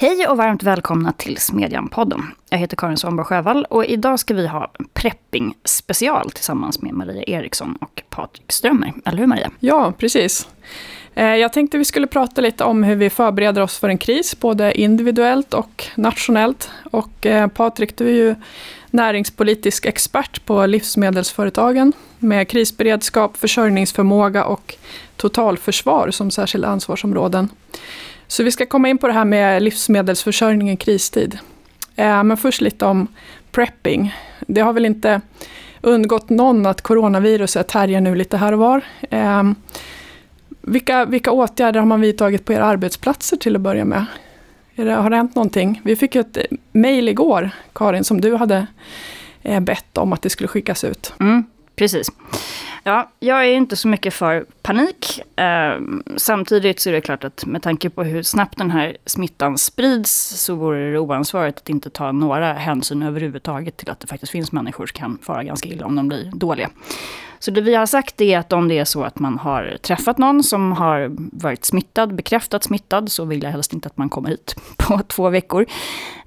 Hej och varmt välkomna till Smedjan-podden. Jag heter Karin Svanborg Sjövall och idag ska vi ha prepping special tillsammans med Maria Eriksson och Patrik Strömmer. Eller hur Maria? Ja, precis. Eh, jag tänkte vi skulle prata lite om hur vi förbereder oss för en kris, både individuellt och nationellt. Och eh, Patrik, du är ju näringspolitisk expert på livsmedelsföretagen med krisberedskap, försörjningsförmåga och totalförsvar som särskilda ansvarsområden. Så vi ska komma in på det här med livsmedelsförsörjning i kristid. Eh, men först lite om prepping. Det har väl inte undgått någon att coronaviruset härjar nu lite här och var. Eh, vilka, vilka åtgärder har man vidtagit på era arbetsplatser till att börja med? Det, har det hänt någonting? Vi fick ett mejl igår, Karin, som du hade eh, bett om att det skulle skickas ut. Mm, precis. Ja, jag är inte så mycket för panik. Eh, samtidigt så är det klart att med tanke på hur snabbt den här smittan sprids så vore det oansvarigt att inte ta några hänsyn överhuvudtaget till att det faktiskt finns människor som kan fara ganska illa om de blir dåliga. Så det vi har sagt är att om det är så att man har träffat någon som har varit smittad, bekräftat smittad, så vill jag helst inte att man kommer hit på två veckor.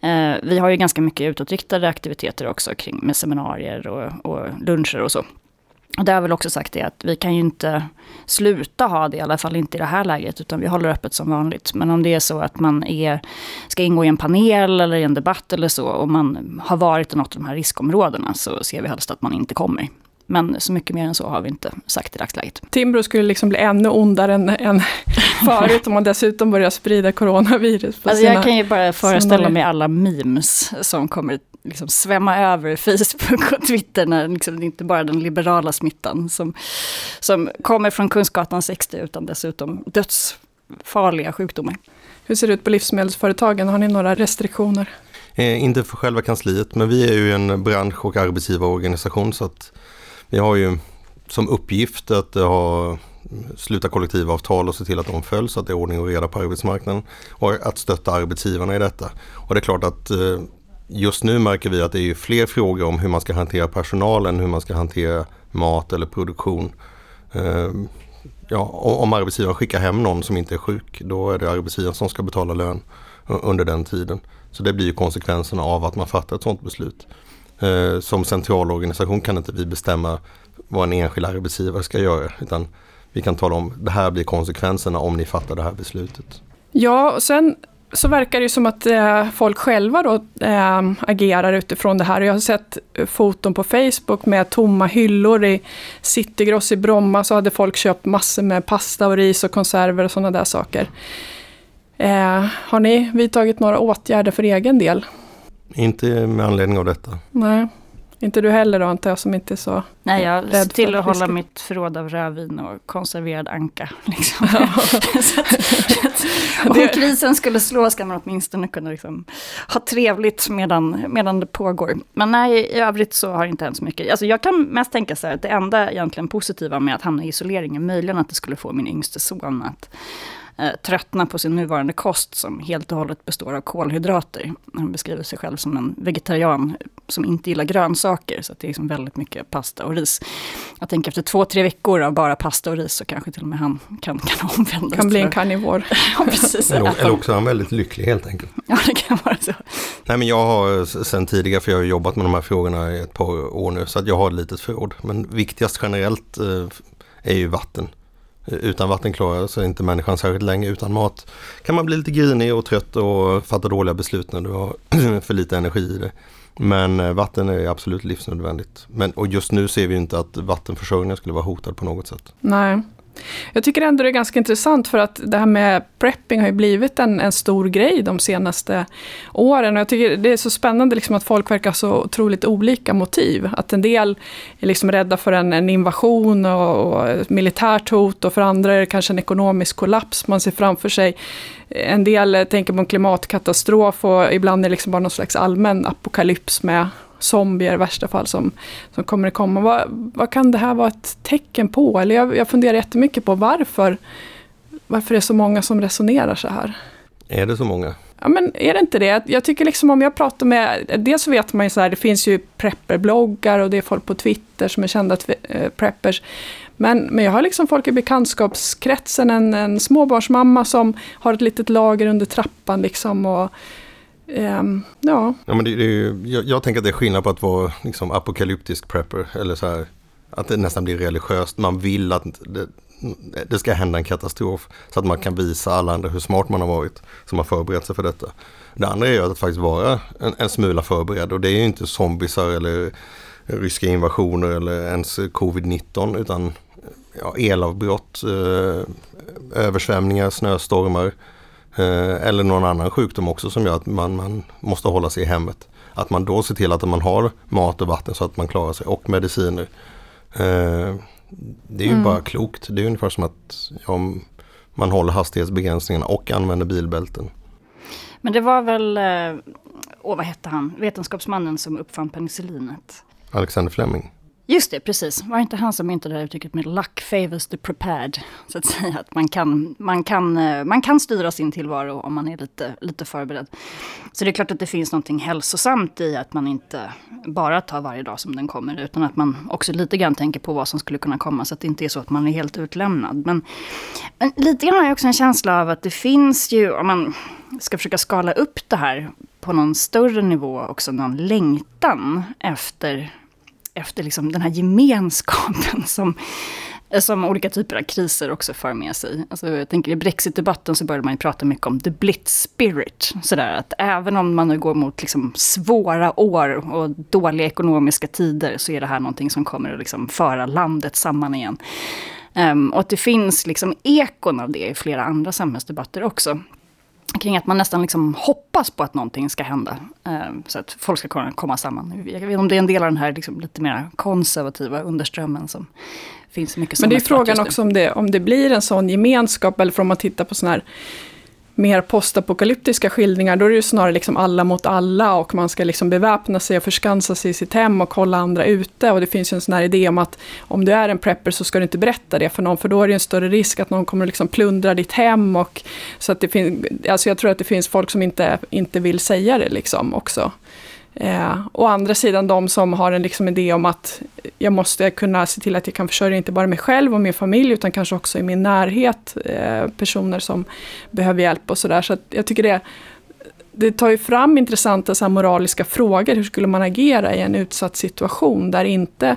Eh, vi har ju ganska mycket utåtriktade aktiviteter också kring med seminarier och, och luncher och så. Och det har väl också sagt det att vi kan ju inte sluta ha det, i alla fall inte i det här läget, utan vi håller öppet som vanligt. Men om det är så att man är, ska ingå i en panel eller i en debatt eller så, och man har varit i något av de här riskområdena, så ser vi helst att man inte kommer. Men så mycket mer än så har vi inte sagt i dagsläget. Timbro skulle liksom bli ännu ondare än, än förut om man dessutom börjar sprida coronavirus. På alltså sina, jag kan ju bara föreställa mig alla memes som kommer liksom svämma över Facebook och Twitter när liksom, det inte bara den liberala smittan som, som kommer från Kungsgatan 60 utan dessutom dödsfarliga sjukdomar. Hur ser det ut på livsmedelsföretagen? Har ni några restriktioner? Eh, inte för själva kansliet, men vi är ju en bransch och arbetsgivarorganisation så att vi har ju som uppgift att ha sluta kollektivavtal och se till att de följs, att det är ordning och reda på arbetsmarknaden. Och att stötta arbetsgivarna i detta. Och det är klart att eh, just nu märker vi att det är fler frågor om hur man ska hantera personalen, hur man ska hantera mat eller produktion. Ehm, ja, om arbetsgivaren skickar hem någon som inte är sjuk, då är det arbetsgivaren som ska betala lön under den tiden. Så det blir ju konsekvenserna av att man fattar ett sådant beslut. Som som centralorganisation kan inte vi bestämma vad en enskild arbetsgivare ska göra, utan vi kan tala om det här blir konsekvenserna om ni fattar det här beslutet. Ja, och sen så verkar det som att eh, folk själva då eh, agerar utifrån det här. Jag har sett foton på Facebook med tomma hyllor i Citygross i Bromma. Så hade folk köpt massor med pasta och ris och konserver och sådana där saker. Eh, har ni vidtagit några åtgärder för egen del? Inte med anledning av detta. Nej. Inte du heller då antar jag som inte är så Nej, jag ser till att hålla mitt förråd av rödvin och konserverad anka. Liksom. Ja. om krisen skulle slå ska man åtminstone kunna liksom ha trevligt medan, medan det pågår. Men nej, i övrigt så har det inte hänt så mycket. Alltså jag kan mest tänka så här att det enda egentligen positiva med att hamna i isolering är möjligen att det skulle få min yngste son att eh, tröttna på sin nuvarande kost som helt och hållet består av kolhydrater. Han beskriver sig själv som en vegetarian som inte gillar grönsaker, så det är liksom väldigt mycket pasta och ris. Jag tänker efter två, tre veckor av bara pasta och ris så kanske till och med han kan, kan omvändas. Kan bli en karnivor. ja, precis. Eller, eller också är han väldigt lycklig helt enkelt. Ja, det kan vara så. Nej, men jag har sen tidigare, för jag har jobbat med de här frågorna i ett par år nu, så att jag har ett litet förråd. Men viktigast generellt eh, är ju vatten. Utan vatten klarar sig inte människan särskilt länge. Utan mat kan man bli lite grinig och trött och fatta dåliga beslut när du har för lite energi i det. Men eh, vatten är absolut livsnödvändigt. Men, och just nu ser vi inte att vattenförsörjningen skulle vara hotad på något sätt. Nej. Jag tycker ändå det är ganska intressant för att det här med prepping har ju blivit en, en stor grej de senaste åren. Och jag tycker det är så spännande liksom att folk verkar ha så otroligt olika motiv. Att en del är liksom rädda för en, en invasion och, och militärt hot och för andra är det kanske en ekonomisk kollaps man ser framför sig. En del tänker på en klimatkatastrof och ibland är det liksom bara någon slags allmän apokalyps med zombier i värsta fall som, som kommer att komma. Vad, vad kan det här vara ett tecken på? Eller jag, jag funderar jättemycket på varför, varför det är så många som resonerar så här. Är det så många? Ja, men är det inte det? Jag tycker liksom om jag pratar med, dels så vet man ju så här, det finns ju prepperbloggar och det är folk på Twitter som är kända äh, preppers. Men, men jag har liksom folk i bekantskapskretsen, en, en småbarnsmamma som har ett litet lager under trappan liksom och Um, ja. ja men det, det är jag, jag, tänker att det är skillnad på att vara liksom, apokalyptisk prepper. Eller så här, att det nästan blir religiöst. Man vill att det, det ska hända en katastrof. Så att man kan visa alla andra hur smart man har varit. Som har förberett sig för detta. Det andra är ju att faktiskt vara en, en smula förberedd. Och det är ju inte zombisar eller ryska invasioner eller ens covid-19. Utan ja, elavbrott, eh, översvämningar, snöstormar. Eh, eller någon annan sjukdom också som gör att man, man måste hålla sig i hemmet. Att man då ser till att man har mat och vatten så att man klarar sig och mediciner. Eh, det är ju mm. bara klokt. Det är ungefär som att ja, man håller hastighetsbegränsningarna och använder bilbälten. Men det var väl, eh, åh vad hette han, vetenskapsmannen som uppfann penicillinet? Alexander Fleming. Just det, precis. Var inte han som myntade det här uttrycket med luck favors the prepared? Så att säga att man kan, man kan, eh, man kan styra sin tillvaro om man är lite, lite förberedd. Så det är klart att det finns någonting hälsosamt i att man inte bara tar varje dag som den kommer. Utan att man också lite grann tänker på vad som skulle kunna komma. Så att det inte är så att man är helt utlämnad. Men, men lite grann har jag också en känsla av att det finns ju, om man ska försöka skala upp det här på någon större nivå, också någon längtan efter efter liksom den här gemenskapen som, som olika typer av kriser också för med sig. Alltså jag tänker i brexitdebatten så började man ju prata mycket om the blitz spirit. Sådär att även om man nu går mot liksom svåra år och dåliga ekonomiska tider så är det här någonting som kommer att liksom föra landet samman igen. Um, och att det finns liksom ekon av det i flera andra samhällsdebatter också kring att man nästan liksom hoppas på att någonting ska hända. Eh, så att folk ska kunna komma samman. Jag vet inte om det är en del av den här liksom lite mer konservativa underströmmen som finns mycket Men det är frågan också om det, om det blir en sån gemenskap, eller om man tittar på sådana här mer postapokalyptiska skildringar, då är det ju snarare liksom alla mot alla och man ska liksom beväpna sig och förskansa sig i sitt hem och hålla andra ute. Och det finns ju en sån här idé om att om du är en prepper så ska du inte berätta det för någon, för då är det en större risk att någon kommer liksom plundra ditt hem. Och, så att det alltså jag tror att det finns folk som inte, inte vill säga det liksom också. Eh, å andra sidan de som har en liksom idé om att jag måste kunna se till att jag kan försörja inte bara mig själv och min familj utan kanske också i min närhet eh, personer som behöver hjälp och sådär. Så, så jag tycker det, det tar ju fram intressanta så moraliska frågor. Hur skulle man agera i en utsatt situation där inte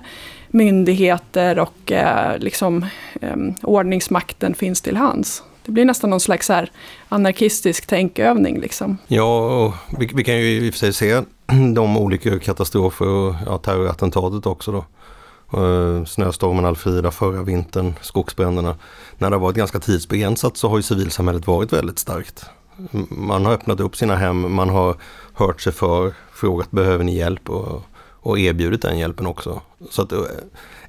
myndigheter och eh, liksom, eh, ordningsmakten finns till hands? Det blir nästan någon slags här anarkistisk tänkövning. Liksom. Ja, vi, vi, kan ju i och för sig se de olika katastrofer och ja, terrorattentatet också då. Uh, snöstormen Alfrida förra vintern, skogsbränderna. När det har varit ganska tidsbegränsat så har ju civilsamhället varit väldigt starkt. Man har öppnat upp sina hem, man har hört sig för, frågat behöver ni hjälp och, och erbjudit den hjälpen också. Så att, eh,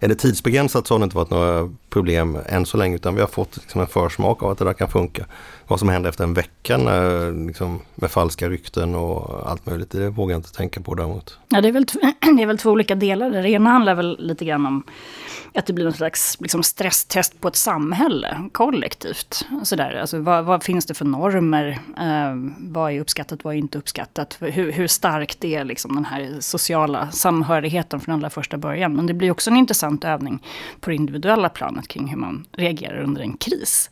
är det tidsbegränsat så har det inte varit några problem än så länge utan vi har fått liksom en försmak av att det där kan funka. Vad som händer efter en vecka när, liksom, med falska rykten och allt möjligt, det vågar jag inte tänka på däremot. Ja, det är väl, det är väl två olika delar. Det ena handlar väl lite grann om att det blir någon slags liksom, stresstest på ett samhälle kollektivt. Sådär. Alltså, vad, vad finns det för normer? Eh, vad är uppskattat, vad är inte uppskattat? Hur, hur starkt är liksom, den här sociala samhörigheten från allra första början? Men det blir också en intressant övning på det individuella planet kring hur man reagerar under en kris.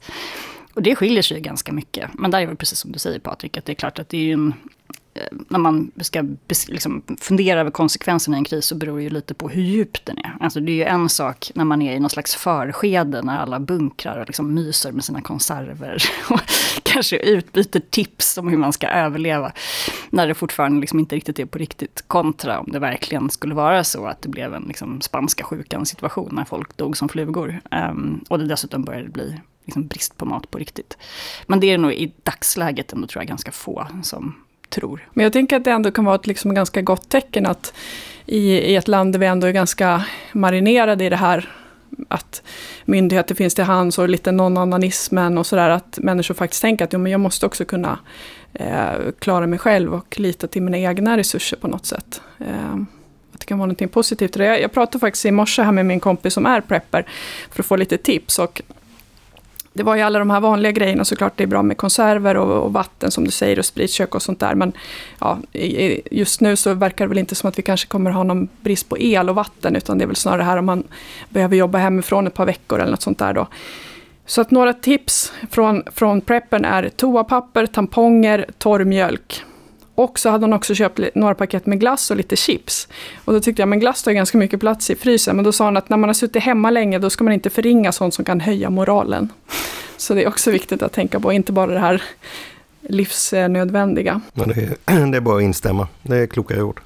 Och det skiljer sig ganska mycket. Men där är det precis som du säger Patrik, att det är klart att det är en Eh, när man ska liksom fundera över konsekvenserna i en kris så beror det ju lite på hur djup den är. Alltså det är ju en sak när man är i någon slags förskede när alla bunkrar och liksom myser med sina konserver. Och kanske utbyter tips om hur man ska överleva. När det fortfarande liksom inte riktigt är på riktigt. Kontra om det verkligen skulle vara så att det blev en liksom spanska sjukan situation när folk dog som flugor. Um, och det dessutom började bli liksom brist på mat på riktigt. Men det är nog i dagsläget ändå tror jag ganska få som tror. Men jag tänker att det ändå kan vara ett liksom ganska gott tecken att i, i ett land där vi ändå är ganska marinerade i det här att myndigheter finns till hands och lite non-ananismen och sådär. Att människor faktiskt tänker att jo, men jag måste också kunna eh, klara mig själv och lita till mina egna resurser på något sätt. Eh, att det kan vara något positivt. Jag, jag pratade faktiskt i morse här med min kompis som är prepper för att få lite tips. Och det var ju alla de här vanliga grejerna såklart. Det är bra med konserver och, och vatten som du säger och spritkök och sånt där. Men ja, just nu så verkar det väl inte som att vi kanske kommer ha någon brist på el och vatten. Utan det är väl snarare här om man behöver jobba hemifrån ett par veckor eller något sånt där då. Så att några tips från, från preppen är toapapper, tamponger, torr mjölk. Och så hade hon också köpt några paket med glass och lite chips. Och då tyckte jag, men glass tar ganska mycket plats i frysen. Men då sa hon att när man har suttit hemma länge, då ska man inte förringa sånt som kan höja moralen. Så det är också viktigt att tänka på, inte bara det här livsnödvändiga. Men det, är, det är bara att instämma, det är kloka ord.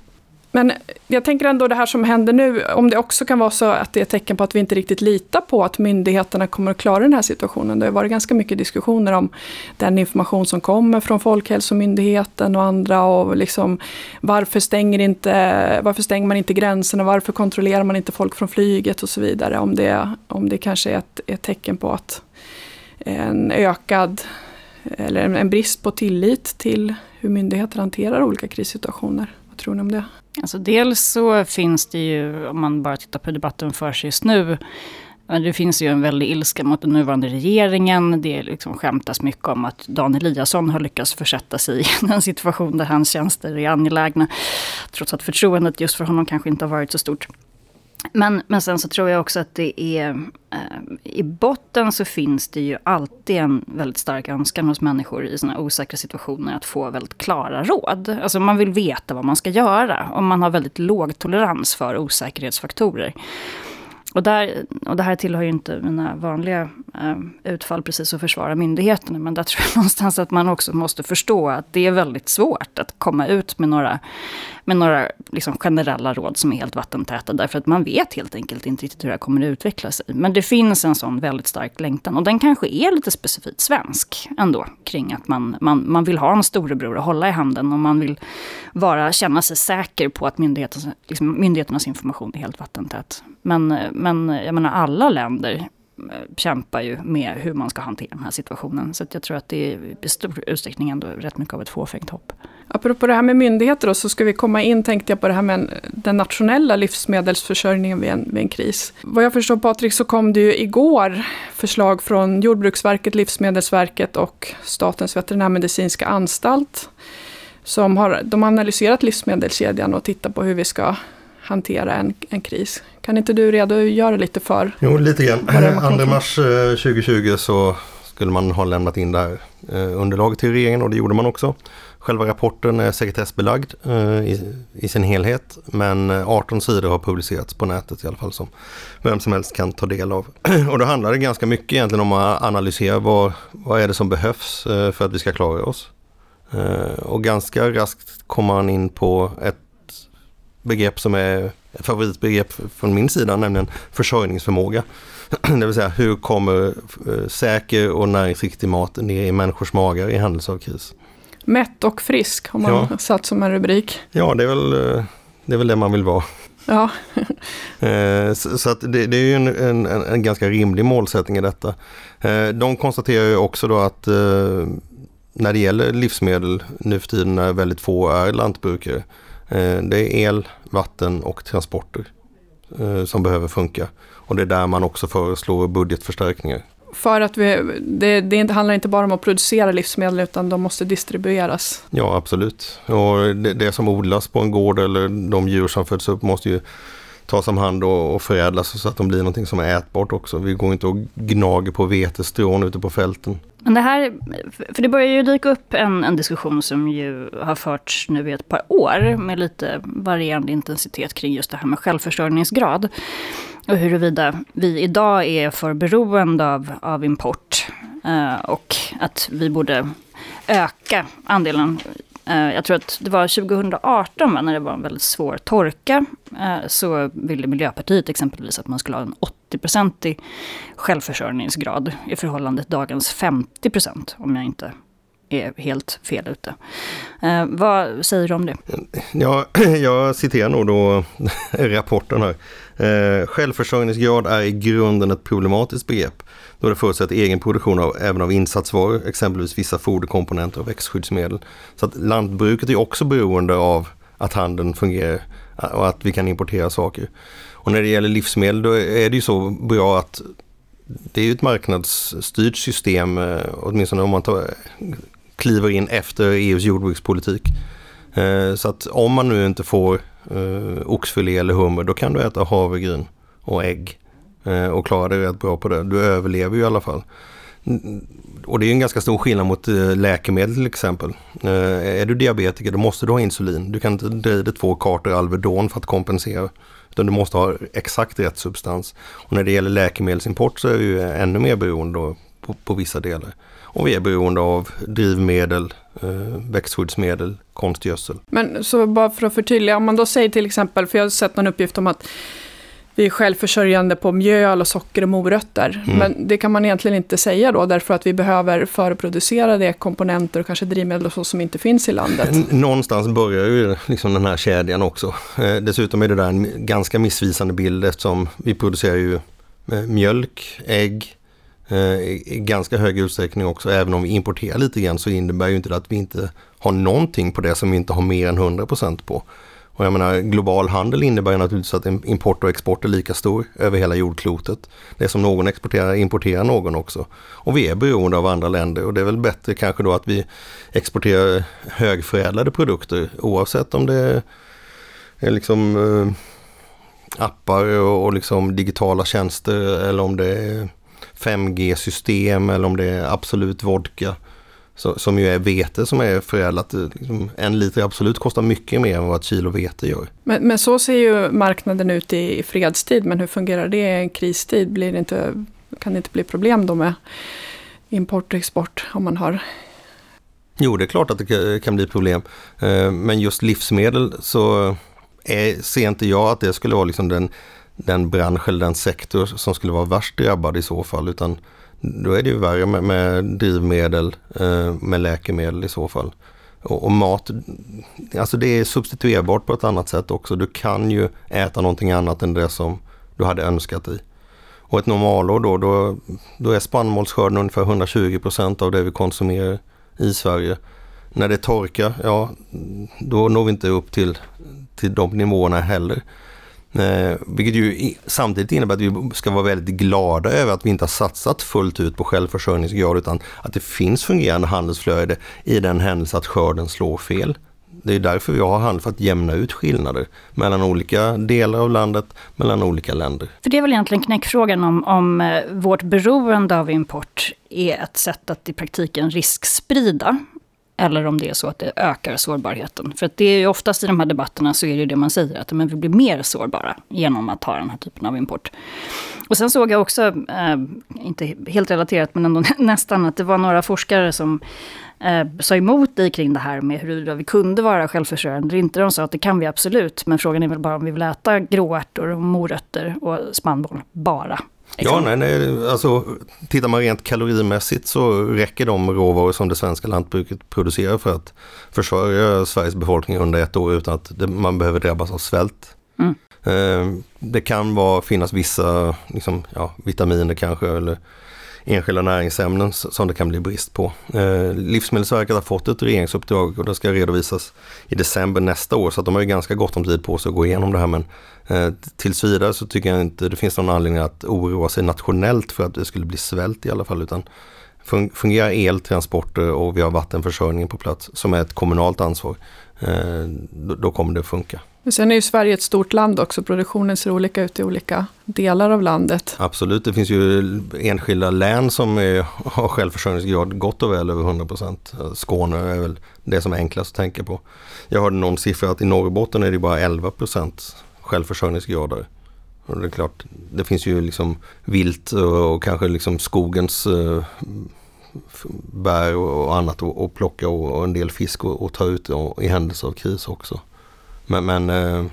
Men jag tänker ändå det här som händer nu, om det också kan vara så att det är ett tecken på att vi inte riktigt litar på att myndigheterna kommer att klara den här situationen. Det har varit ganska mycket diskussioner om den information som kommer från Folkhälsomyndigheten och andra och liksom varför stänger, inte, varför stänger man inte gränserna, varför kontrollerar man inte folk från flyget och så vidare. Om det, om det kanske är ett, ett tecken på att en ökad eller en brist på tillit till hur myndigheter hanterar olika krissituationer. Vad tror ni om det? Alltså dels så finns det ju, om man bara tittar på debatten för sig just nu, det finns ju en väldig ilska mot den nuvarande regeringen. Det liksom skämtas mycket om att Dan Eliasson har lyckats försätta sig i en situation där hans tjänster är angelägna. Trots att förtroendet just för honom kanske inte har varit så stort. Men, men sen så tror jag också att det är... Eh, I botten så finns det ju alltid en väldigt stark önskan hos människor i sådana osäkra situationer att få väldigt klara råd. Alltså man vill veta vad man ska göra och man har väldigt låg tolerans för osäkerhetsfaktorer. Och, där, och det här tillhör ju inte mina vanliga eh, utfall precis att försvara myndigheterna. Men där tror jag någonstans att man också måste förstå att det är väldigt svårt att komma ut med några, med några liksom generella råd som är helt vattentäta. Därför att man vet helt enkelt inte riktigt hur det här kommer att utveckla sig. Men det finns en sån väldigt stark längtan. Och den kanske är lite specifikt svensk ändå. Kring att man, man, man vill ha en storebror att hålla i handen. Och man vill vara, känna sig säker på att myndigheternas, liksom, myndigheternas information är helt vattentät. Men, men jag menar alla länder kämpar ju med hur man ska hantera den här situationen. Så jag tror att det är i stor utsträckning ändå rätt mycket av ett fåfängt hopp. Apropå det här med myndigheter då, så ska vi komma in, tänkte jag på det här med den nationella livsmedelsförsörjningen vid en, vid en kris. Vad jag förstår Patrik så kom det ju igår förslag från Jordbruksverket, Livsmedelsverket och Statens veterinärmedicinska anstalt. Som har, de har analyserat livsmedelskedjan och tittat på hur vi ska hantera en, en kris. Kan inte du redogöra lite för? Jo, lite grann. 2 mars 2020 eh, så skulle man ha lämnat in det här eh, underlaget till regeringen och det gjorde man också. Själva rapporten är sekretessbelagd eh, i, i, sin helhet men 18 sidor har publicerats på nätet i alla fall som vem som helst kan ta del av. Och då handlar det ganska mycket egentligen om att analysera vad, vad är det som behövs för att vi ska klara oss. Och ganska raskt kommer man in på ett begrepp som är ett favoritbegrepp från min sida, nämligen försörjningsförmåga. Det vill säga hur kommer eh, säker och näringsriktig mat ner i människors magar i händelse av kris. Mätt och frisk har man ja. satt som en rubrik. Ja, det är väl eh, det, är väl det man vill vara. Ja. Eh, så att det, det är ju en, en, en, ganska rimlig målsättning i detta. De konstaterar ju också då att när det gäller livsmedel nu för tiden när väldigt få är lantbrukare det är el, vatten och transporter eh, som behöver funka. Och det är där man också föreslår budgetförstärkningar. För att vi, det, det handlar inte bara om att producera livsmedel utan de måste distribueras. Ja absolut. Och det, det som odlas på en gård eller de djur som föds upp måste ju tas om hand och, och förädlas så att de blir någonting som är ätbart också. Vi går inte och gnager på vetestrån ute på fälten. Men det här, för det börjar ju dyka upp en, en diskussion som ju har förts nu i ett par år med lite varierande intensitet kring just det här med självförsörjningsgrad. Och huruvida vi idag är för beroende av, av import eh, och att vi borde öka andelen Eh, jag tror att det var 2018 när det var en väldigt svår torka. Eh, så ville Miljöpartiet exempelvis att man skulle ha en 80-procentig självförsörjningsgrad i förhållande till dagens 50 procent. Om jag inte är helt fel ute. Eh, vad säger du om det? Ja, jag citerar nog då rapporten här. Eh, självförsörjningsgrad är i grunden ett problematiskt begrepp då det förutsätter egen produktion av, även av insatsvaror, exempelvis vissa foderkomponenter och växtskyddsmedel. Så att lantbruket är också beroende av att handeln fungerar eh, och att vi kan importera saker. Och när det gäller livsmedel då är det ju så bra att det är ju ett marknadsstyrt system, eh, åtminstone om man tar, kliver in efter EUs jordbrukspolitik. Eh, så att om man nu inte får oxfilé eller hummer, då kan du äta havregryn och ägg Eh, och klarar dig rätt bra på det. Du överlever ju i alla fall. Mm, och det är en ganska stor skillnad mot eh, läkemedel till exempel. Eh, är du diabetiker då måste du ha insulin. Du kan inte dra i dig två kartor Alvedon för att kompensera. Utan du måste ha exakt rätt substans. Och när det gäller läkemedelsimport så är vi ännu mer beroende på, på vissa delar. Och vi är beroende av drivmedel, växtskyddsmedel, konstgödsel. Men så bara för att förtydliga, om man då säger till exempel, för jag har sett någon uppgift om att vi är självförsörjande på mjöl och socker och morötter. Mm. Men det kan man egentligen inte säga då, därför att vi behöver förproducerade komponenter och kanske drivmedel och så som inte finns i landet. Någonstans börjar ju liksom den här kedjan också. Eh, dessutom är det där en ganska missvisande bild eftersom vi producerar ju eh, mjölk, ägg, eh, i ganska hög utsträckning också. Även om vi importerar lite grann så innebär ju inte det att vi inte har någonting på det som vi inte har mer än 100% på. Och jag menar, global handel innebär naturligtvis att import och export är lika stor över hela jordklotet. Det som någon exporterar importerar någon också. Och vi är beroende av andra länder och det är väl bättre kanske då att vi exporterar högförädlade produkter oavsett om det är liksom eh, appar och, och liksom digitala tjänster eller om det är 5G-system eller om det är absolut vodka. Så, som ju är vete som är förädlat. Liksom, en liter absolut kostar mycket mer än vad ett kilo vete gör. Men, men så ser ju marknaden ut i, i fredstid. Men hur fungerar det i en kristid? Blir det inte, kan det inte bli problem då med import och export om man har Jo, det är klart att det kan bli problem. Eh, men just livsmedel så är, ser inte jag att det skulle vara liksom den, den bransch eller den sektor som skulle vara värst drabbad i så fall. Utan då är det ju värre med, med drivmedel, eh, med läkemedel i så fall. Och, och, mat, alltså det är substituerbart på ett annat sätt också. Du kan ju äta någonting annat än det som du hade önskat i. Och ett normalår då, då, då är spannmålsskörden ungefär 120 procent av det vi konsumerar i Sverige. När det torkar, ja då når vi inte upp till, till de nivåerna heller. Eh, vilket ju samtidigt innebär att vi ska vara väldigt glada över att vi inte har satsat fullt ut på självförsörjningsgrad utan att det finns fungerande handelsflöde i den händelse att skörden slår fel. Det är därför vi har handel, för att jämna ut skillnader mellan olika delar av landet, mellan olika länder. För det är väl egentligen knäckfrågan om, om eh, vårt beroende av import är ett sätt att i praktiken risksprida eller om det är så att det ökar sårbarheten. För att det är ju oftast i de här debatterna så är det det man säger, att men vi blir mer sårbara genom att ha den här typen av import. Och sen såg jag också, eh, inte helt relaterat men ändå nästan, att det var några forskare som eh, sa emot dig kring det här med huruvida vi kunde vara självförsörjande eller inte. De sa att det kan vi absolut, men frågan är väl bara om vi vill äta gråärtor och morötter och spannmål bara. Ja, nej, nej, alltså tittar man rent kalorimässigt så räcker de råvaror som det svenska lantbruket producerar för att försörja Sveriges befolkning under ett år utan att det, man behöver drabbas av svält. Mm. Eh, det kan vara, finnas vissa liksom, ja, vitaminer kanske eller enskilda näringsämnen som det kan bli brist på. Eh, Livsmedelsverket har fått ett regeringsuppdrag och det ska redovisas i december nästa år så att de har ju ganska gott om tid på sig att gå igenom det här men eh, tills vidare så tycker jag inte det finns någon anledning att oroa sig nationellt för att det skulle bli svält i alla fall utan fungerar eltransporter och vi har vattenförsörjningen på plats som är ett kommunalt ansvar, eh, då kommer det att funka. Men sen är ju Sverige ett stort land också, produktionen ser olika ut i olika delar av landet. Absolut, det finns ju enskilda län som är, har självförsörjningsgrad gott och väl över 100 procent. Skåne är väl det som är enklast att tänka på. Jag hörde någon siffra att i Norrbotten är det bara 11 procent självförsörjningsgrad. Och det är klart, det finns ju liksom vilt och, kanske liksom skogens eh, bär och, annat att plocka och, och, en del fisk och, ta ut i händelse av kris också. Men, men eh,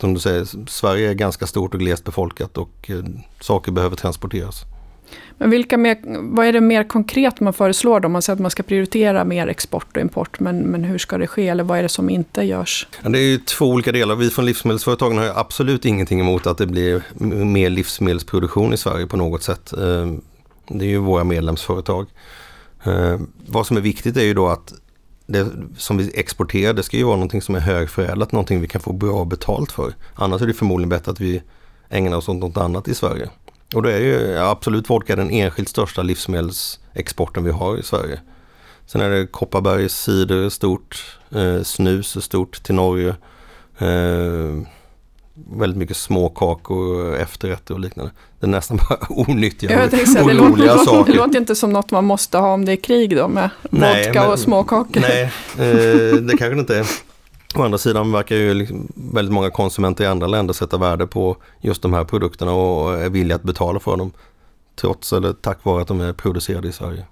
som du säger, Sverige är ganska stort och glest befolkat och eh, saker behöver transporteras. Men vilka mer, vad är det mer konkret man föreslår då? Man säger att man ska prioritera mer export och import, men, men hur ska det ske? Eller vad är det som inte görs? Det är ju två olika delar. Vi från livsmedelsföretagen har absolut ingenting emot att det blir mer livsmedelsproduktion i Sverige på något sätt. Eh, det är ju våra medlemsföretag. Eh, vad som är viktigt är ju då att det som vi exporterar, det ska ju vara någonting som är högförädlat, någonting vi kan få bra betalt för. Annars är det förmodligen bättre att vi ägnar oss åt något annat i Sverige. Och det är ju absolut vodka den enskilt största livsmedelsexporten vi har i Sverige. Sen är det Kopparbergs cider stort, eh, snus är stort till Norge. Eh, väldigt mycket småkakor, efterrätter och liknande. Det är nästan bara onyttiga och säga, oroliga det saker. Det låter inte som något man måste ha om det är krig då med Nej, vodka men, och småkakor. Nej, eh, det kanske det inte är. Å andra sidan verkar ju liksom väldigt många konsumenter i andra länder sätta värde på just de här produkterna och är villiga att betala för dem. Trots eller tack vare att de är producerade i Sverige.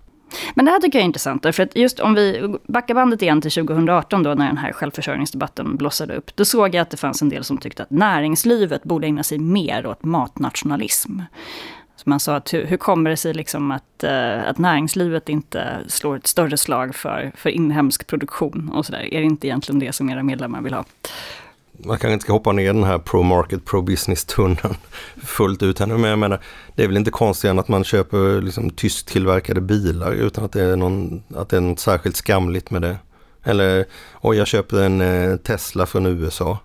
Men det här tycker jag är intressant, för att just om vi backar bandet igen till 2018 då när den här självförsörjningsdebatten blossade upp, då såg jag att det fanns en del som tyckte att näringslivet borde ägna sig mer åt matnationalism. Så man sa att hur, hur kommer det sig liksom att, uh, att näringslivet inte slår ett större slag för, för inhemsk produktion och sådär? Är det inte egentligen det som era medlemmar vill ha? Man kanske inte ska hoppa ner den här pro-market, pro-business-tunneln fullt ut här Men jag menar, det är väl inte konstigt än att man köper liksom tysktillverkade bilar utan att det, är någon, att det är något särskilt skamligt med det. Eller, oj jag köpte en eh, Tesla från USA.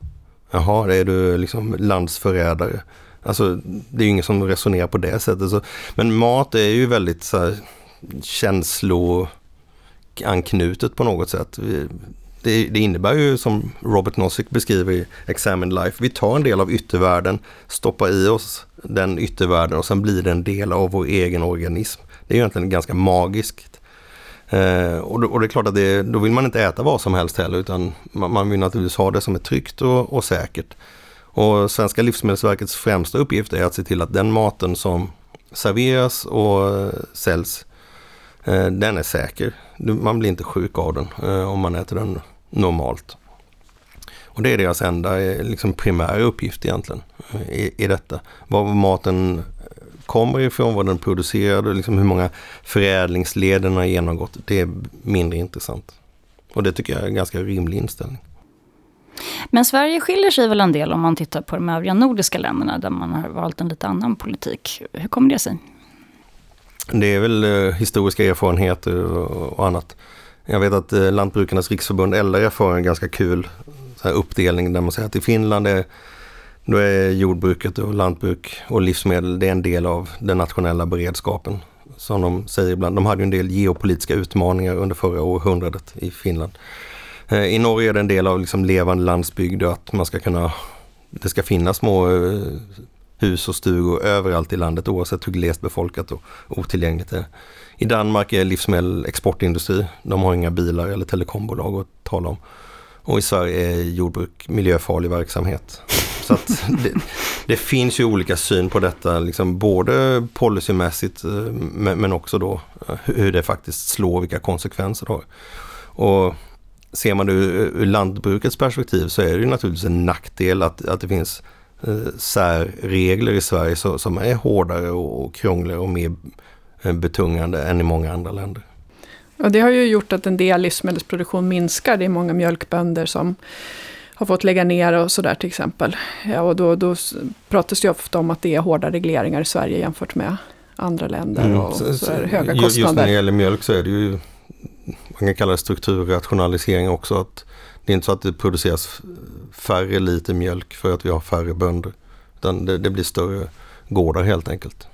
Jaha, det är du liksom landsförrädare. Alltså det är ju ingen som resonerar på det sättet. Så, men mat är ju väldigt så här, känsloanknutet på något sätt det, det, innebär ju som Robert Nozick beskriver i Examined Life, vi tar en del av yttervärlden, stoppar i oss den yttervärlden och sen blir det en del av vår egen organism. Det är egentligen ganska magiskt. Eh, och, då, och, det är klart att det, då vill man inte äta vad som helst heller utan man, man vill naturligtvis ha det som är tryggt och, och säkert. Och Svenska Livsmedelsverkets främsta uppgift är att se till att den maten som serveras och eh, säljs, eh, den är säker. Man blir inte sjuk av den eh, om man äter den normalt. Och det är deras enda eh, liksom, primära uppgift egentligen eh, i, i detta. Var maten kommer ifrån, vad den producerad och liksom hur många förädlingsled den har genomgått. Det är mindre intressant. Och det tycker jag är en ganska rimlig inställning. Men Sverige skiljer sig väl en del om man tittar på de övriga nordiska länderna där man har valt en lite annan politik. Hur kommer det sig? Det är väl eh, historiska erfarenheter och, och annat. Jag vet att eh, Lantbrukarnas riksförbund LRF har en ganska kul så här, uppdelning där man säger att i Finland är, då är jordbruket och lantbruk och livsmedel det är en del av den nationella beredskapen. Som de säger ibland. De hade en del geopolitiska utmaningar under förra århundradet i Finland. Eh, I Norge är det en del av liksom levande landsbygd och att man ska kunna det ska finnas små eh, hus och stugor överallt i landet oavsett hur glest befolkat och otillgängligt det är. I Danmark är livsmedel exportindustri. De har inga bilar eller telekombolag att tala om. Och i Sverige är jordbruk miljöfarlig verksamhet. Så att det, det, finns ju olika syn på detta, liksom både policymässigt eh, men också då eh, hur det faktiskt slår, vilka konsekvenser det har. Och ser man det ur lantbrukets perspektiv så är det ju naturligtvis en nackdel att, att det finns eh, särregler i Sverige som är hårdare och, krångligare och mer betungande än i många andra länder. Och det har ju gjort att en del livsmedelsproduktion minskar. Det är många mjölkbönder som har fått lägga ner och sådär till exempel. Ja, och då, då pratas det ofta om att det är hårda regleringar i Sverige jämfört med andra länder mm. och så, så höga kostnader. Just när det gäller mjölk så är det ju, man kan kalla det strukturrationalisering också. Att det är inte så att det produceras färre liter mjölk för att vi har färre bönder. Utan det, det blir större gårdar helt enkelt.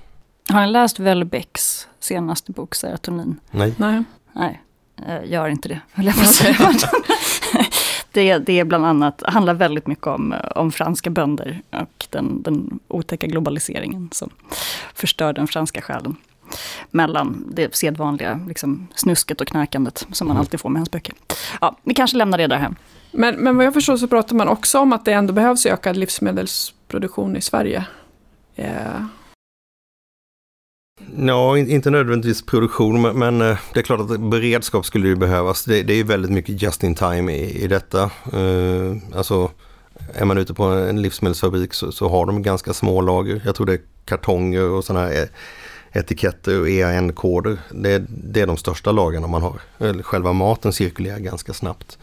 Har ni läst Welbecks senaste bok Serotonin? Nej. Nej. Nej, eh, gör inte det, höll jag på att säga. det, det är bland annat, handlar väldigt mycket om, om franska bönder och den, den otäcka globaliseringen som förstör den franska själen. Mellan det sedvanliga liksom, snusket och knarkandet som man mm. alltid får med hans böcker. Ja, vi kanske lämnar det där hem. Men, men vad jag förstår så pratar man också om att det ändå behövs ökad livsmedelsproduktion i Sverige. Yeah. Ja, inte nödvändigtvis produktion, men eh, det är klart att beredskap skulle ju behövas. Det, det är väldigt mycket just in time i, i detta. Uh, alltså, är man ute på en livsmedelsfabrik så, så, har de ganska små lager. Jag tror det är kartonger och sådana här e-, etiketter och EAN-koder. Det, det, är de största lagren man har. Själva maten cirkulerar ganska snabbt.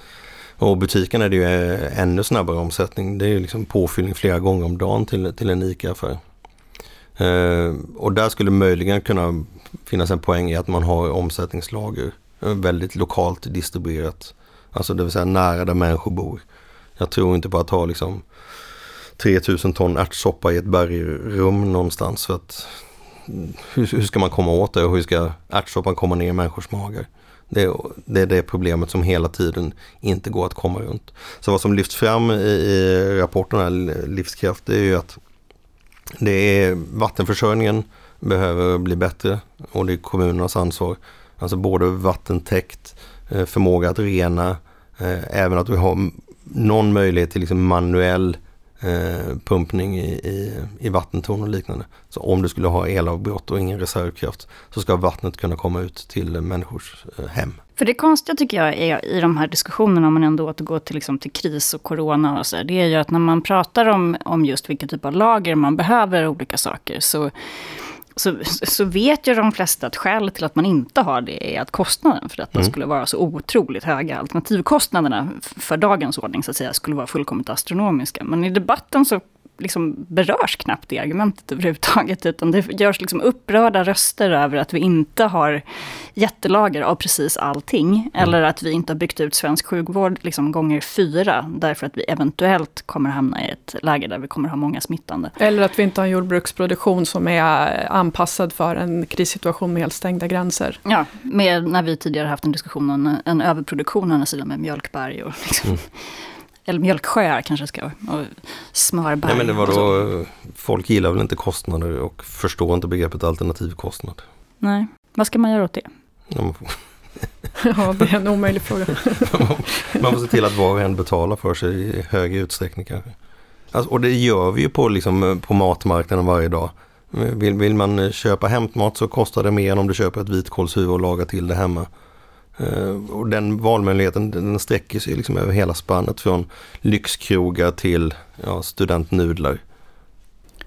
Och butiken är det ju eh, ännu snabbare omsättning. Det är ju liksom påfyllning flera gånger om dagen till, till en ICA-affär. Eh, och där skulle möjligen kunna finnas en poäng i att man har omsättningslager eh, väldigt lokalt distribuerat. Alltså det vill säga nära där människor bor. Jag tror inte på att ha liksom 3000 ton ärtsoppa i ett bergrum någonstans för att mm, hur, hur ska man komma åt det och hur ska ärtsoppan komma ner i människors magar? Det, det är det problemet som hela tiden inte går att komma runt. Så vad som lyfts fram i, i rapporten här, Livskraft, det är ju att det är vattenförsörjningen behöver bli bättre och det är kommunernas ansvar. Alltså både vattentäkt, eh, förmåga att rena, eh, även att vi har någon möjlighet till liksom manuell eh, pumpning i, i, i vattentorn och liknande. Så om du skulle ha elavbrott och ingen reservkraft så ska vattnet kunna komma ut till människors hem. För det konstiga tycker jag är i de här diskussionerna, om man ändå återgår till, liksom, till kris och corona och så, det är ju att när man pratar om, om just vilken typ av lager man behöver olika saker, så så, så vet ju de flesta att skälet till att man inte har det är att kostnaden för detta mm. skulle vara så otroligt höga. Alternativkostnaderna för dagens ordning så att säga skulle vara fullkomligt astronomiska. Men i debatten så liksom berörs knappt det argumentet överhuvudtaget, utan det görs liksom upprörda röster över att vi inte har jättelager av precis allting, mm. eller att vi inte har byggt ut svensk sjukvård liksom gånger fyra, därför att vi eventuellt kommer hamna i ett läge där vi kommer ha många smittande. Eller att vi inte har en jordbruksproduktion som är anpassad för en krissituation med helt stängda gränser. Ja, med när vi tidigare haft en diskussion om en, överproduktion, å sidan med mjölkberg och liksom, mm eller mjölksjöar kanske ska och smörberg. Nej men det var då, folk gillar väl inte kostnader och förstår inte begreppet alternativkostnad. Nej, vad ska man göra åt det? Ja, ja det är en omöjlig fråga. man får se till att var och en betalar för sig i hög utsträckning kanske. Alltså, och det gör vi ju på, liksom, på matmarknaden varje dag. Vill, vill man köpa hämtmat så kostar det mer än om du köper ett vitkålshuvud och lagar till det hemma. Eh, och den valmöjligheten den sträcker sig liksom över hela spannet från lyxkrogar till ja, studentnudlar.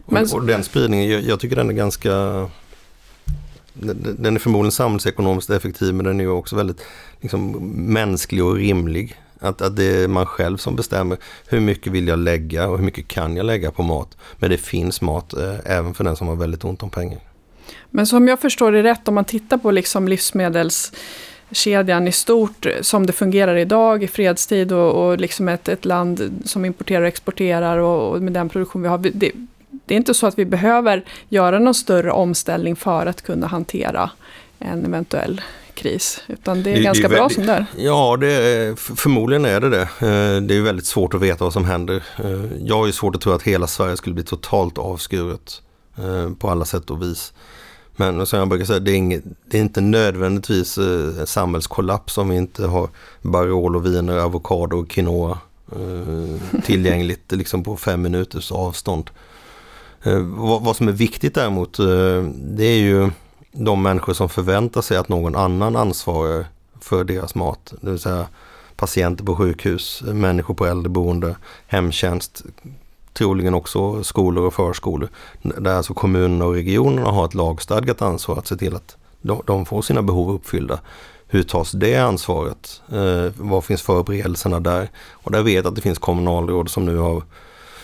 Men... Och, och, den spridningen, jag, jag, tycker den är ganska den är förmodligen samhällsekonomiskt effektiv men den är också väldigt liksom, mänsklig och rimlig. Att, att det är man själv som bestämmer hur mycket vill jag lägga och hur mycket kan jag lägga på mat. Men det finns mat eh, även för den som har väldigt ont om pengar. Men som jag förstår det rätt, om man tittar på liksom livsmedels kedjan i stort som det fungerar idag i fredstid och, och liksom ett, ett land som importerar och exporterar och, och med den produktion vi har. Det, det, är inte så att vi behöver göra någon större omställning för att kunna hantera en eventuell kris. Utan det är det, ganska det är väldigt, bra som det är. Ja, det är, förmodligen är det det. Eh, det är väldigt svårt att veta vad som händer. Eh, jag har ju svårt att tro att hela Sverige skulle bli totalt avskuret eh, på alla sätt och vis. Men som jag brukar säga, det är, inget, det är inte nödvändigtvis eh, samhällskollaps om vi inte har Barolo, viner, avokado och quinoa eh, tillgängligt liksom på fem minuters avstånd. Eh, vad, vad, som är viktigt däremot, eh, det är ju de människor som förväntar sig att någon annan ansvarar för deras mat. Det vill säga patienter på sjukhus, människor på äldreboende, hemtjänst, troligen också skolor och förskolor. Där alltså kommunerna och regionerna har ett lagstadgat ansvar att se till att de, de får sina behov uppfyllda. Hur tas det ansvaret? Eh, vad finns förberedelserna där? Och där vet jag att det finns kommunalråd som nu har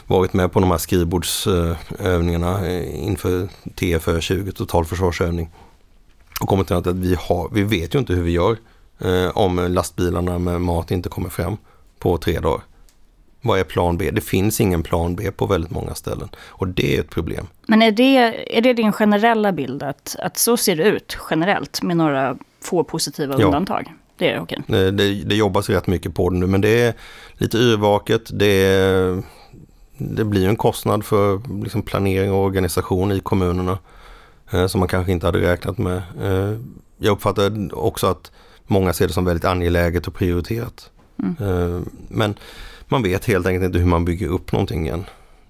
varit med på de här skrivbordsövningarna eh, inför TFÖ 20, totalförsvarsövning. Och kommit till att vi, har, vi vet ju inte hur vi gör eh, om lastbilarna med mat inte kommer fram på tre dagar. Vad är plan B? Det finns ingen plan B på väldigt många ställen. Och det är ett problem. Men är det, är det din generella bild att, att så ser det ut generellt med några få positiva ja. undantag? Det är okej? Det, det, det jobbas rätt mycket på det nu men det är lite yrvaket. Det, det blir en kostnad för liksom planering och organisation i kommunerna eh, som man kanske inte hade räknat med. Eh, jag uppfattar också att många ser det som väldigt angeläget och prioriterat. Mm. Eh, men man vet helt enkelt inte hur man bygger upp någonting igen.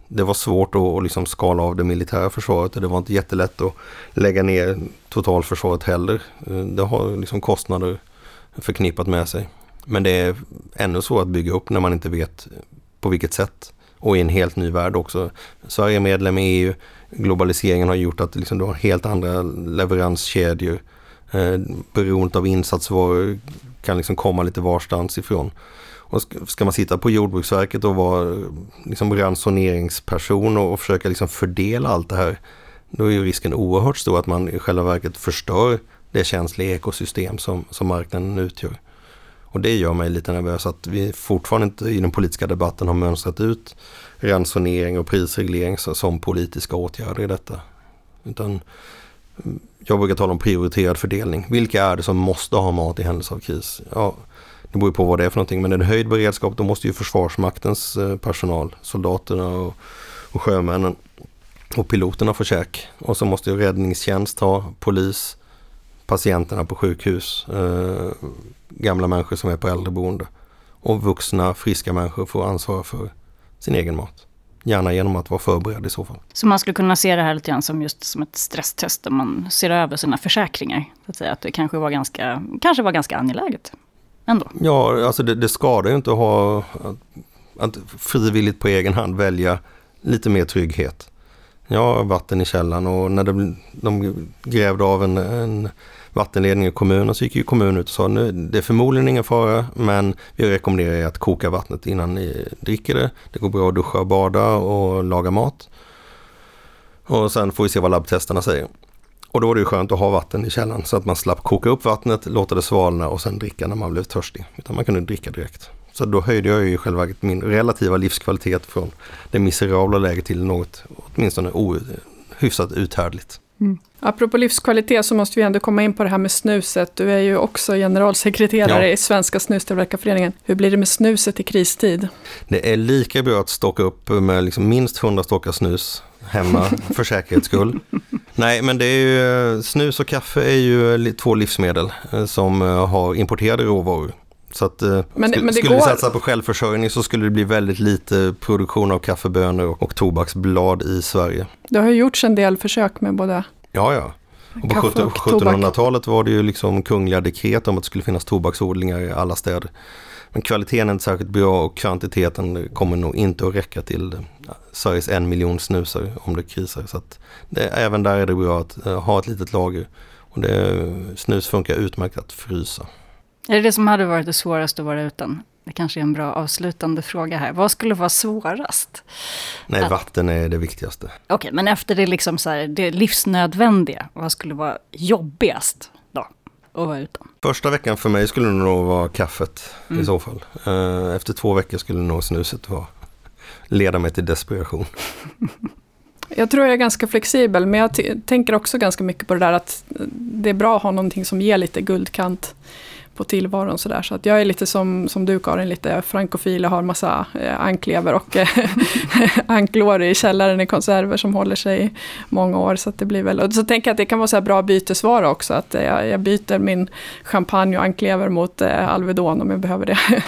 Det var svårt att, liksom skala av det militära försvaret och det var inte jättelätt att lägga ner totalförsvaret heller. Eh, det har liksom kostnader förknippat med sig. Men det är ännu svårt att bygga upp när man inte vet på vilket sätt. Och i en helt ny värld också. Sverige är medlem i EU. Globaliseringen har gjort att liksom du har helt andra leveranskedjor. Eh, beroendet av insatsvaror kan liksom komma lite varstans ifrån. Och ska man sitta på Jordbruksverket och vara liksom ransoneringsperson och, och försöka liksom fördela allt det här. Då är ju risken oerhört stor att man i själva verket förstör det känsliga ekosystem som, som marknaden utgör. Och det gör mig lite nervös att vi fortfarande inte i den politiska debatten har mönstrat ut ransonering och prisreglering som politiska åtgärder i detta. Utan mm, jag brukar tala om prioriterad fördelning. Vilka är det som måste ha mat i händelse av kris? Ja, det beror på vad det är för någonting. Men en höjd beredskap, då måste ju Försvarsmaktens eh, personal, soldaterna och, och sjömännen och piloterna få käk. Och så måste ju räddningstjänst ha, polis, patienterna på sjukhus, eh, gamla människor som är på äldreboende. Och vuxna, friska människor får ansvara för sin egen mat. Gärna genom att vara förberedd i så fall. Så man skulle kunna se det här lite grann som just som ett stresstest där man ser över sina försäkringar. Så att, säga. att det kanske var ganska, kanske var ganska angeläget ändå. Ja, alltså det, det skadar ju inte att ha att, att frivilligt på egen hand välja lite mer trygghet. Jag har vatten i källan och när de, de grävde av en, en vattenledning i kommunen så gick ju kommunen ut och sa nu det är förmodligen ingen fara men vi rekommenderar er att koka vattnet innan ni dricker det. Det går bra att duscha och bada och laga mat. Och sen får vi se vad labbtesterna säger. Och då var det skönt att ha vatten i källan så att man slapp koka upp vattnet, låta det svalna och sen dricka när man blev törstig. Utan man kunde dricka direkt. Så då höjde jag ju själva min relativa livskvalitet från det miserabla läget till något åtminstone o, hyfsat uthärdligt. Mm. Apropå livskvalitet så måste vi ändå komma in på det här med snuset. Du är ju också generalsekreterare ja. i Svenska snustillverkarföreningen. Hur blir det med snuset i kristid? Det är lika bra att stocka upp med liksom minst 100 stockar snus hemma för säkerhets skull. Nej, men det är ju, snus och kaffe är ju två livsmedel eh, som eh, har importerade råvaror. Så att, eh, men, skulle, men skulle går... vi satsa på självförsörjning så skulle det bli väldigt lite produktion av kaffebönor och, och tobaksblad i Sverige. Det har ju gjorts en del försök med både Ja, ja. Och på 1700-talet var det ju liksom kungliga dekret om att det skulle finnas tobaksodlingar i alla städer. Men kvaliteten är inte särskilt bra och kvantiteten kommer nog inte att räcka till Sveriges en miljon snusar om det krisar. Så det, även där är det bra att uh, ha ett litet lager. Och det, snus funkar utmärkt att frysa. Är det det som hade varit det svåraste att vara utan? Det kanske är en bra avslutande fråga här. Vad skulle vara svårast? Nej, att... vatten är det viktigaste. Okej, okay, men efter det, liksom så här, det livsnödvändiga, vad skulle vara jobbigast då? Att vara utan? Första veckan för mig skulle det nog vara kaffet mm. i så fall. Eh, efter två veckor skulle nog snuset vara, leda mig till desperation. Jag tror jag är ganska flexibel, men jag tänker också ganska mycket på det där att det är bra att ha någonting som ger lite guldkant på tillvaron. Så, där. så att jag är lite som, som du Karin, lite frankofil och har massa eh, anklever och eh, anklår i källaren i konserver som håller sig i många år. Så, att det blir väl, och så tänker jag att det kan vara så bra bytesvara också, att jag, jag byter min champagne och anklever mot eh, Alvedon om jag behöver det.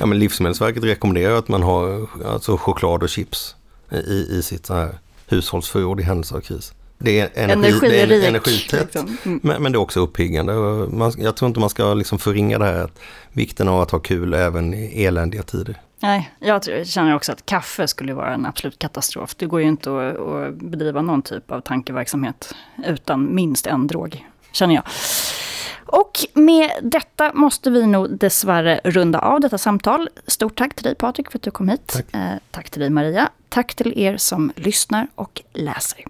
ja, men Livsmedelsverket rekommenderar att man har alltså, choklad och chips i, i sitt så här hushållsförråd i händelse av kris. Det är, energi, det är energitätt, liksom. mm. men, men, det är också uppiggande. Man, jag tror inte man ska liksom förringa det här, vikten av att ha kul även i eländiga tider. Nej, jag känner också att kaffe skulle vara en absolut katastrof. Det går ju inte att, att bedriva någon typ av tankeverksamhet utan minst en drog, känner jag. Och med detta måste vi nog dessvärre runda av detta samtal. Stort tack till dig Patrik för att du kom hit. Tack. Eh, tack till dig Maria. Tack till er som lyssnar och läser.